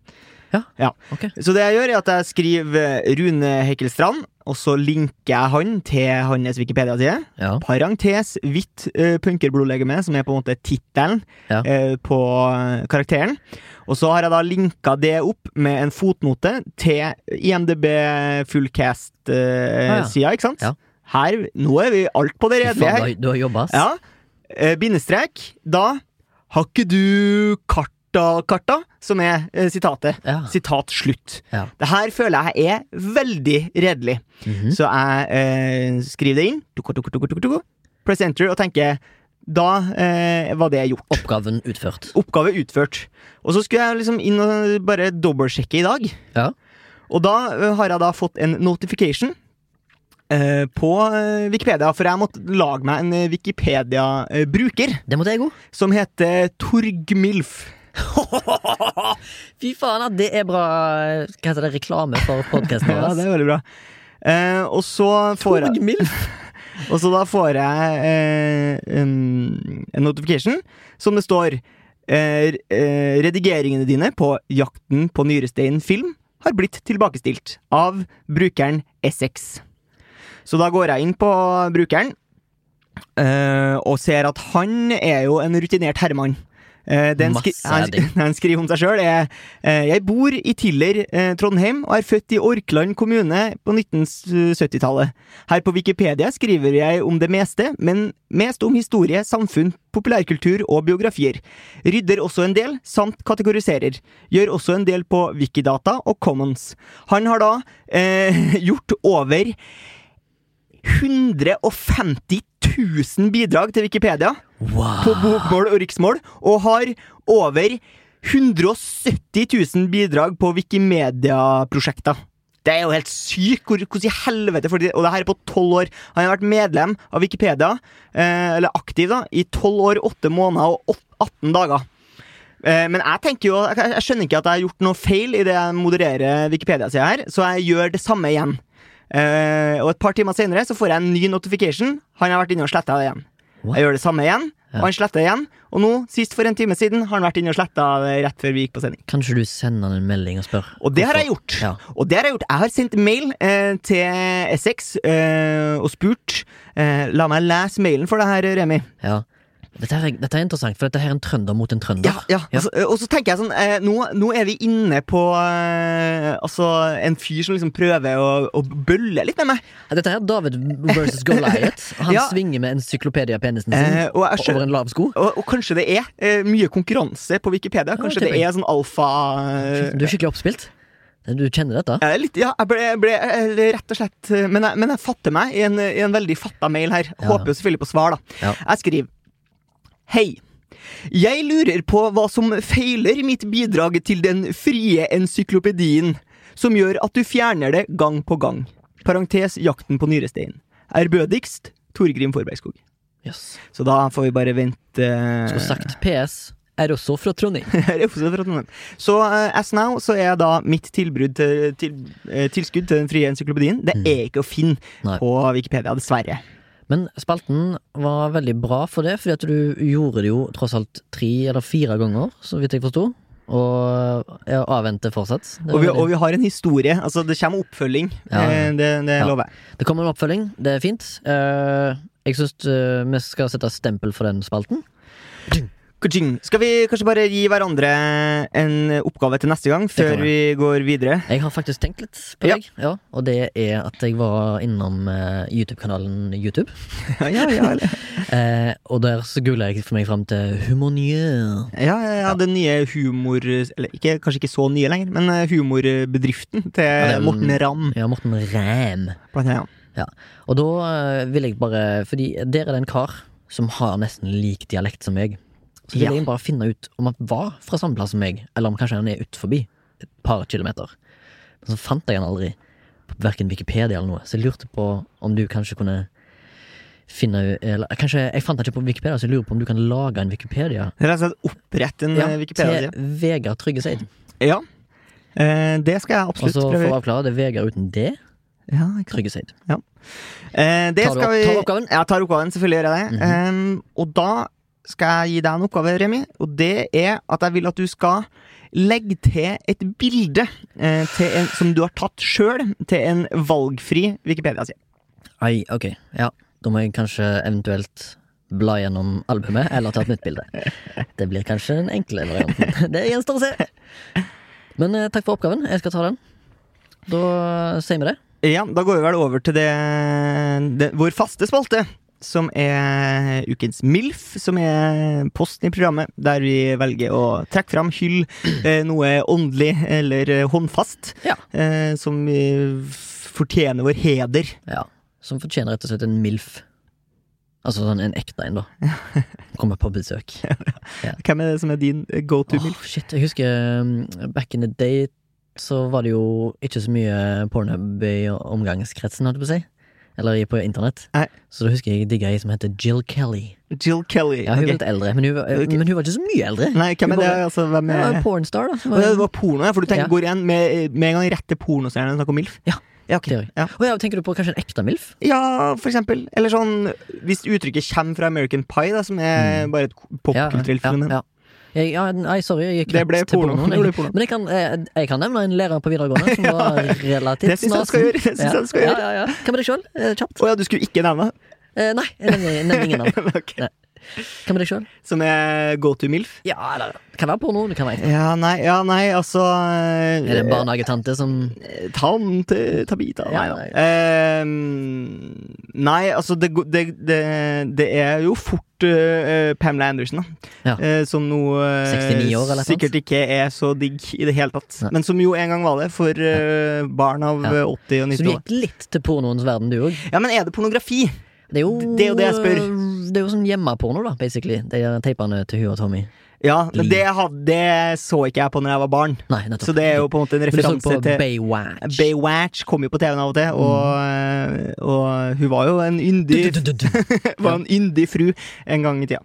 Ok. Så det jeg gjør, er at jeg skriver Rune Hekkelstrand, og så linker jeg han til hans Wikipedia-side. Ja. Parentes hvitt uh, punkerblodlegeme, som er på en måte tittelen Ja. uh, på karakteren. Og så har jeg da linka det opp med en fotnote til IMDb Ah, ja. Fullcast-sida, ikke sant? Her, nå er vi alt på det redelige her. du har- jobba, ass. Ja. Eh, bindestrek. Da har ikke du karta, karta, som er eh, sitatet. Ja. Sitat slutt. Ja. Det her føler jeg er veldig redelig. Mhm. Så jeg eh, skriver det inn, tuk -tuk -tuk press enter, og tenker da eh, var det gjort. Oppgaven utført. Oppgave utført. Og så skulle jeg liksom inn og bare dobbeltsjekke i dag. Ja. Og da eh, har jeg da fått en notification eh, på eh, Wikipedia, for jeg måtte lage meg en eh, Wikipedia-bruker Det måtte jeg òg. som heter Torgmilf. Fy faen, det er bra Hva heter det, reklame for podkasten Ja, det er veldig bra. Eh, og så får jeg Torgmilf. Og så da får jeg eh, en, en notification som det står Redigeringene dine på Jakten på nyrestein film har blitt tilbakestilt av brukeren Essex. Så da går jeg inn på brukeren uh, og ser at han er jo en rutinert herremann. Uh, den skri han, han skriver om seg sjøl er eh, Jeg bor i Tiller, uh, Trondheim, og er født i Orkland kommune på 1970-tallet. Her på Wikipedia skriver jeg om det meste, men mest om historie, samfunn, populærkultur og biografier. Rydder også en del, samt kategoriserer. Gjør også en del på Wikidata og Commons. Han har da eh, gjort over 150 000 bidrag til Wikipedia Wow. på bokmål og riksmål, og har over 170 000 bidrag på Wikimedia-prosjekter. Det er jo helt sykt! Hvordan i helvete Og det her er på tolv år. Han har vært medlem av Wikipedia, eh, eller aktiv, da, i tolv år, åtte måneder og 18 dager. Eh, men jeg tenker jo jeg, jeg skjønner ikke at jeg har gjort noe feil i det jeg modererer Wikipedia-sida her, så jeg gjør det samme igjen. Eh, og et par timer senere så får jeg en ny notification. Han har vært inne og sletta det igjen. What? Jeg gjør det samme igjen, Ja. og han sletter igjen. Og nå, sist for en time siden, har han vært inne og sletta rett før vi gikk på sending. Kanskje du sender han en melding og spør? Og det har jeg gjort. Ja. Og det har jeg gjort. Jeg har sendt mail eh, til Essex eh, og spurt eh, La meg lese mailen for deg her, Remi. ja. Dette, er, dette er interessant, for dette her er en trønder mot en trønder. Ja, ja. Ja. Og, så, og så tenker jeg sånn eh, nå, nå er vi inne på eh, Altså en fyr som liksom prøver å, å bølle litt med meg. Dette her er David versus Goliath. Han Ja. svinger med encyklopediapenisen sin Eh, og jeg over en lav sko. Og, og kanskje det er eh, mye konkurranse på Wikipedia. Kanskje det er sånn alfa eh, Du er skikkelig oppspilt. Du kjenner dette? Er litt, ja, jeg ble, ble rett og slett eh, Men jeg, men jeg fatter meg i en, i en veldig fatta mail her. Håper jo selvfølgelig på svar, da. Ja. Jeg skriver Hei. Jeg lurer på hva som feiler mitt bidrag til den frie encyklopedien, som gjør at du fjerner det gang på gang. Parentes jakten på nyrestein. Ærbødigst Torgrim Forbergskog. Yes. Så da får vi bare vente Skulle sagt PS er også fra Trondheim. Er også fra Trondheim. Så uh, as now så er da mitt tilbud til, til, uh, tilskudd til den frie encyklopedien Det er ikke å finne Mm. Nei. på Wikipedia, dessverre. Men spalten var veldig bra for det, fordi at du gjorde det jo tross alt tre eller fire ganger, så vidt jeg forsto. Og jeg avventer fortsatt. Og vi, og vi har en historie. Altså, det kommer oppfølging. Ja. Eh, Det, det Ja. lover jeg. det kommer en oppfølging, det er fint. Eh, jeg syns vi skal sette stempel for den spalten. Skal vi kanskje bare gi hverandre en oppgave til neste gang, før vi. går videre? Jeg har faktisk tenkt litt på deg, ja, og det er at jeg var innom eh, YouTube-kanalen YouTube. Ja, ja, ja, Eh, og der så googla jeg for meg fram til Humonier. ja, ja, ja den nye humor... Eller ikke, kanskje ikke så nye lenger, men eh, humorbedriften til ja, er- Morten Ramm. Ja, Morten Ræm. Annet. Og da eh, vil jeg bare Fordi der er det en kar som har nesten lik dialekt som meg. Så vil Ja. jeg bare finne ut om han var fra samme plass som meg, eller om kanskje han er ut forbi et par kilometer. Men så fant jeg han aldri på verken Wikipedia eller noe, så jeg lurte på om du kanskje kunne finne eller, Kanskje jeg fant han ikke på Wikipedia, så jeg lurer på om du kan lage en Wikipedia Rett og slett opprette en ja, eh, Wikipedia. til Vegard Tryggeseid. Ja. Eh, det skal jeg absolutt prøve. Og så for å avklare, det er Vegard uten D. Ja, ikke sant. Tryggeseid. Eh, det Tar du vi tar du oppgaven? Ja, jeg tar oppgaven. Selvfølgelig gjør jeg det. Mhm. Em, og da skal jeg gi deg en oppgave, Remi. Og det er at jeg vil at du skal legge til et bilde eh, til en, som du har tatt sjøl, til en valgfri Wikipedia-side. Ai, ok, ja. Da må jeg kanskje eventuelt bla gjennom albumet, eller ta et nytt bilde. Det blir kanskje den enkle varianten. Det gjenstår å se. Men eh, takk for oppgaven. Jeg skal ta den. Da sier vi det. Ja, da går vi vel over til det, det vår faste spalte. Som er ukens MILF, som er posten i programmet, der vi velger å trekke fram, hylle eh, noe åndelig eller håndfast, Ja. eh, som fortjener vår heder. ja. Som fortjener rett og slett en MILF. Altså sånn en ekte en, da. Kommer på besøk. Hvem er det som er din go to Åh, MILF? shit, jeg husker um, back in the day så var det jo ikke så mye pornhub i omgangskretsen, holdt jeg på å si. Eller på internett. Nei. Så da husker jeg digga ei som heter Jill Kelly. Jill Kelly. Ja, hun okay. var litt eldre, men hun, men hun var ikke så mye eldre. Nei, hvem er det? Altså, hvem Ja, er en pornstar, da. var- Det var porno, ja, for du tenker, Ja. går igjen med, med en gang rett til pornostjernen og snakker om MILF? Ja, ja, okay. ja. Å ja, tenker du på kanskje en ekte MILF? ja, for eksempel. Eller sånn Hvis uttrykket kommer fra American Pie, da, som er Mm. bare et popkulturelt ja, fenomen. ja. Jeg, ja, nei, sorry, jeg gikk Det ble til porno. pornoen. Jeg, porno. men jeg kan, jeg, jeg kan nevne en lærer på videregående som var relativt Det syns jeg du skal gjøre. Det synes jeg du skal gjøre. Hva med deg sjøl? Kjapt. Å ja, du skulle ikke nevne Eh, nei, jeg nevner, ingen navn. Ok. Hva med deg sjøl? Som er go to MILF? Ja, eller det kan være porno. Det kan være Ja, nei, ja, nei, altså Er det en barnehagetante som Tante Tabita Ja, Nei nei. Ehm, nei, altså, det, det, det, det er jo fort uh, Pamela Anderson, da. Ja. Eh, som nå eh, 69 år, eller noe sikkert ikke er så digg i det hele tatt. Men som jo en gang var det for uh, barn av Ja. eh, 80- og Så du 90 år. gikk litt til pornoens verden, du òg? Ja, men er det pornografi? Det er jo Det er jo det jeg spør. Det er jo sånn hjemmeporno, da, basically. De teipene til hun og Tommy. Ja, men det, hadde, det så ikke jeg på når jeg var barn. Nei. Så det er jo på en måte en referanse på til Baywatch. Baywatch kom jo på TV-en av og til, og, Mm. og hun var jo en yndig var en yndig fru en gang i tida.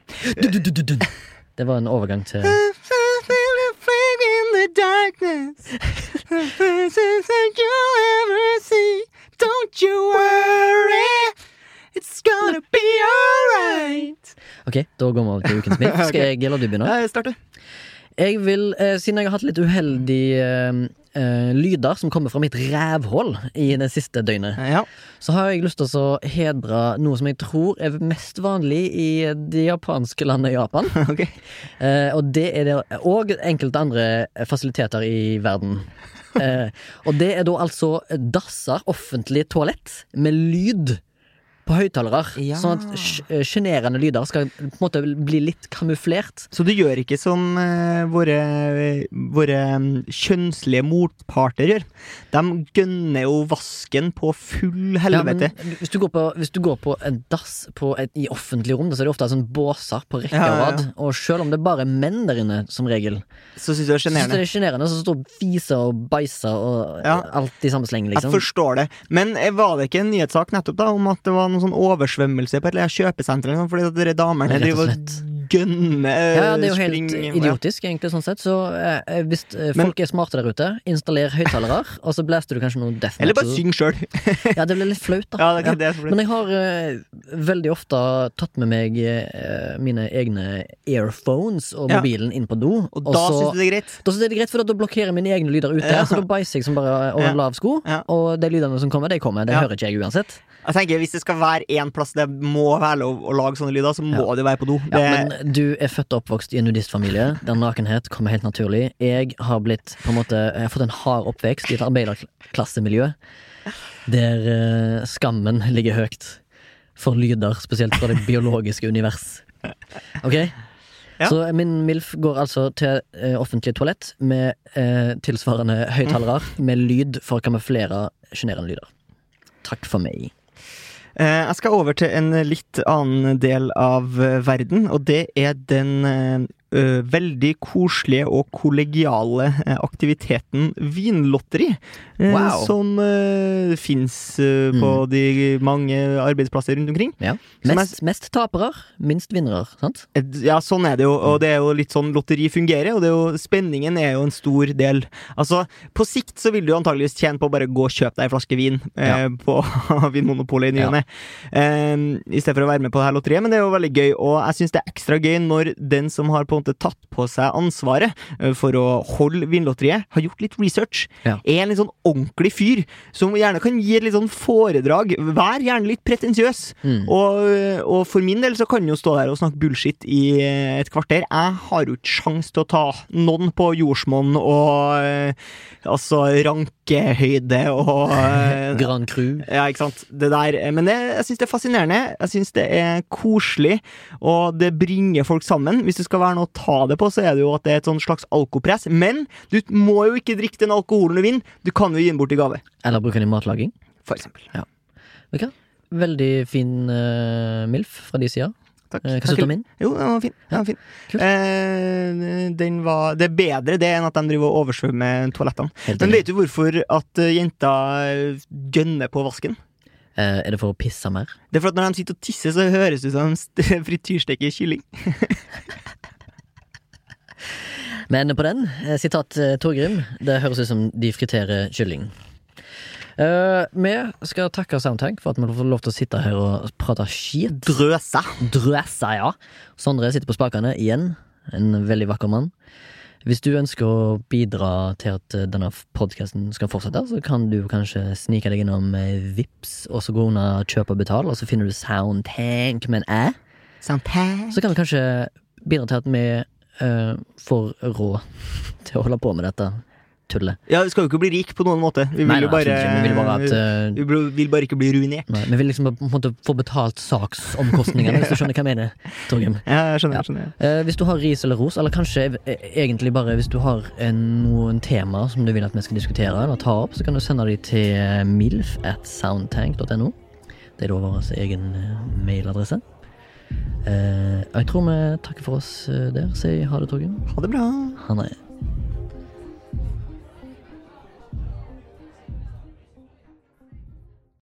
Det var en overgang til Ok, da går vi over til ukens mitt. Skal jeg eller du begynne? Jeg starter. Jeg vil, eh, Siden jeg har hatt litt uheldige eh, eh, lyder som kommer fra mitt rævhull i det siste døgnet, Ja. så har jeg lyst til å hedre noe som jeg tror er mest vanlig i det japanske landet Japan. ok. Eh, og det er det Og enkelte andre fasiliteter i verden. Eh, og det er da altså dasser, offentlig toalett, med lyd på høyttalere. Ja. Sånn at eh, sjenerende lyder skal på en måte bli litt kamuflert. Så du gjør ikke som uh, våre, våre mm, kjønnslige motparter gjør. De gønner jo vasken på full Ja, helvete. hvis du går på, hvis du går på en dass på et, i offentlig rom, så er det ofte sånn båser på rekke Ja, og ja, ja. rad. Og selv om det bare er menn der inne, som regel, Så syns du det er så sjenerende. er sjenerende. Så står fiser og beiser og Ja. alt i samme sleng, liksom. Jeg forstår det. Men eh, var det ikke en nyhetssak nettopp da om at det var noen sånn oversvømmelse på et eller annet kjøpesenter eller fordi at dere damene driver og slett. Ja, ja, det er jo helt spring- idiotisk, egentlig, sånn sett. Så eh, hvis eh, Men- folk er smarte der ute, installer høyttalere, og så blæster du kanskje noe death Eller bare metal. syng sjøl. Ja, det blir litt flaut, da. Ja, det er det Men jeg har eh, veldig ofte tatt med meg eh, mine egne earphones og Ja. mobilen inn på do. Og da så, syns du det er greit? da synes jeg det er greit, for da blokkerer jeg mine egne lyder ute. Ja. Så da bæsjer jeg som bare over Ja. en lav sko, Ja. og de lydene som kommer, de kommer. Det Ja. hører ikke jeg uansett. Jeg tenker Hvis det skal være én plass det må være lov å lage sånne lyder, så må det være på do. Ja, Det, men du er født og oppvokst i en nudistfamilie der nakenhet kommer helt naturlig. Jeg har blitt på en måte Jeg har fått en hard oppvekst i et arbeiderklassemiljø der uh, skammen ligger høyt for lyder, spesielt fra det biologiske univers. Ok? Ja. Så min MILF går altså til uh, offentlig toalett med uh, tilsvarende høyttalere med lyd for å kamuflere sjenerende lyder. Takk for meg. Eh, jeg skal over til en litt annen del av eh, verden, og det er den eh, veldig koselige og kollegiale eh, aktiviteten vinlotteri. eh, Wow. Som uh, fins på de mange arbeidsplasser rundt omkring. Ja. Mest, mest tapere, minst vinnere, sant? Eh, Ja, sånn er det jo, og det er jo litt sånn lotteri fungerer, og det er jo, spenningen er jo en stor del. Altså, på sikt så vil du antageligvis tjene på å bare gå og kjøpe deg en flaske vin eh, på Vinmonopolet i ny og ne, eh, i stedet for å være med på det her lotteriet, men det er jo veldig gøy, og jeg syns det er ekstra gøy når den som har på måte tatt på seg ansvaret eh, for å holde Vinlotteriet, har gjort litt research, Ja. er en litt sånn ordentlig fyr, som gjerne kan gi et litt sånn foredrag, vær gjerne litt pretensiøs, Mm. og, og for min del så kan jo stå der og snakke bullshit i eh, et kvarter. Jeg har jo ikke sjans til å ta noen på jordsmonn og eh, altså rankehøyde og eh, Grand Cru. ja, ikke sant. Det der, eh, men det, jeg syns det er fascinerende. Jeg syns det er koselig, og det bringer folk sammen. Hvis det skal være noe ta det på, så er det jo at det er et slags alkopress. Men du må jo ikke drikke den alkoholen du vinner. Du kan jo gi den bort i gave, Eller bruke den i matlaging. for eksempel. Ja. Okay. Veldig fin uh, MILF fra de sida. Takk. Uh, hva syns du om min? Jo, den var fin. Den var fin. Eh, den var, det er bedre det enn at de driver og oversvømmer toalettene. Men vet du hvorfor at jenta jenter gønner på vasken? Eh, er det for å pisse mer? Det er for at når de sitter og tisser, så høres det ut som de frityrsteker kylling. Men på den, eh, sitat eh, Torgrim, det høres ut som de friterer kylling. Uh, vi skal takke Soundtank for at vi får lov til å sitte her og prate skit. Drøsa. Drøsa, ja. Sondre sitter på spakene igjen. En veldig vakker mann. Hvis du ønsker å bidra til at denne podkasten skal fortsette, så kan du kanskje snike deg innom Vips og så gå under kjøp og betal, og så finner du Soundtank med en æ. Soundtank. Så kan vi kanskje bidra til at vi eh, for råd til å holde på med dette tullet. Ja, vi skal jo ikke bli rik på noen måte. Vi vil Nei, nei, bare. Vi vil bare at uh, vi vil bare ikke bli ruinert. nei, Vi vil liksom på en måte få betalt saksomkostningene, hvis du skjønner hva jeg mener, Torgrim. Ja, jeg skjønner. Ja. skjønner. Uh, hvis du har ris eller ros, eller kanskje e- egentlig bare hvis du har en, noen tema som du vil at vi skal diskutere eller ta opp, så kan du sende de til milf at soundtank.no. Det er da vår egen mailadresse. Eh, jeg tror vi takker for oss eh, der. Si ha det, Torgrim. Ha det bra. Ha det.